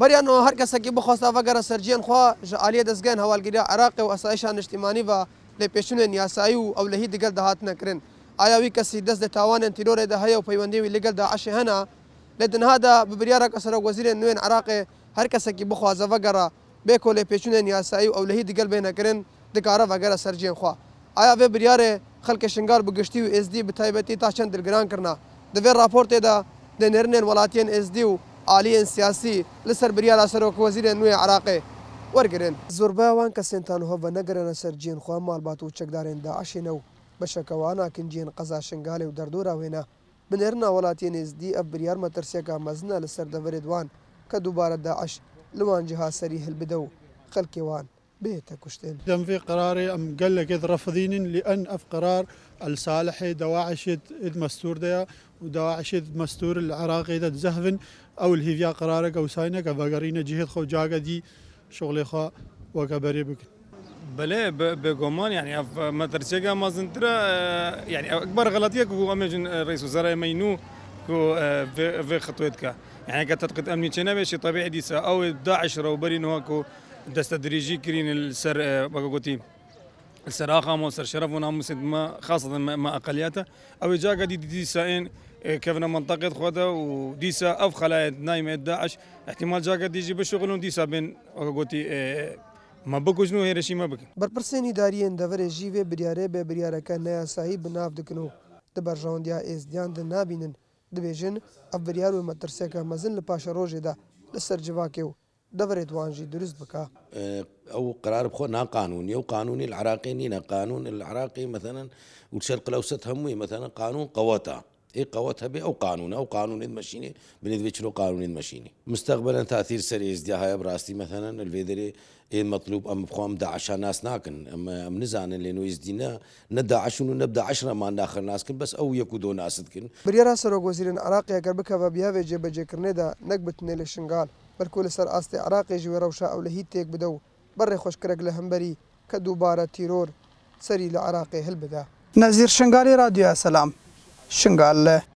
بریانو هر کس کی بخواست و اگر سرجین خوا عالی دزگن حوالگیری عراق و اسایش اجتماعی و لپیشون نیاسایی او لهی دیگر دهات نکرین آیا وی کسی دست ده تاوان تیرور ده هیا و پیوندی وی لگل ده عشه هنا لدنها ده ببریارا کسر وزیر نوین عراق هر کس کی بخواست و اگر بیکو لپیشون نیاسایی او لهی دیگر به نکرین دکاره و اگر سرجین خوا آیا وی بریار خلک شنگار بگشتی و اس دی بتایبتی تا چند دلگران کرنا دوی راپورت ده د نرنن ولاتین اس دی عالیان سیاسی لەسەر بریارا سەرۆک وەزیرە نوێ عراقێ وەرگرن زۆربایوان کەسێنتانەوە بە نەگەرەنە سەر جێنخوا ماڵبات و چەکدارێن داعاشێنە و بەشەکەواناکن جێن قەزا شنگالێ و دەردۆراوێنە بنێرنا وڵاتی نێزدی ئەف بریار مەترسیەکە مەزنە لەسەر دەبرێتوان کە دووبارە داعش لەوان جها سەری هەلبدە و خەلکێوان بيتك وش دم في قراري أم قال لك إذ رفضين لأن أف قرار الصالح دواعش إذ مستور ديا ودواعش إذ مستور العراقي إذ زهفن أو الهيفيا قرارك أو ساينك أفقرين جهد خو جاقة دي شغلي خو وكبري بك بلا بگمان يعني اف مدرسه ما زنترا آه، يعني اكبر غلطيه كو امجن رئيس وزراء مينو كو آه، في خطوتك يعني كتدقيق امني تشنا طبيعي ديسا او داعش رو برينو كو دستدريجي كرين السر بقوتي السر آخام والسر شرف ونام ما خاصة مع أقلياته أو جا قد دي سائن كيفنا منطقة خودا وديسا أف خلايا نايمة داعش احتمال جا قد يجي بشغلون ديسا بين بقوتي ما بکوژنو هێرەشی مەبکە بەرپرسێنی داریێن دەڤێ ژیوێ بریارێ بێ بریارەکە نایاسایی بناو دکن و دەبەرژەوەندیا ئێزدیان دە نبینن دەبێژن ئەف بریار و مەترسێکە مەزن لە پاشە ڕۆژێدا لەسەر جواکێ و دبرت وانجي درس بكا او اه، قرار نا قانوني او قانوني العراقي نینە قانون العراقي مثلا والشرق الأوسط همي مثلا قانون قواتا اي قوات هبي او قانون او قانون المشيني بنذبيتش قانون المشيني مستقبلا تاثير سريع ازدياها براستي مثلا الفيدري اي مطلوب ام ام داعش ناس ناكن ام ام نزان لانه دينا نداعش نبدا عشرة ما ناخر ناس كن بس او يكو دو ناس كن بريرا سرق وزير العراقي يا بكا بها بجي بجي كرنيدا نقبت نيل الشنغال بەلکو لەسەر ئاستی عراقێژی وەرەوشە ئەو لە هیچ تێک بدە و بەڕێ خۆشکرێک لە هەمبەری کە دووبارە تیرۆر سەری لە عراقی هەلبدا نەزیر شنگاری رادیۆ سەسلام شنگال لە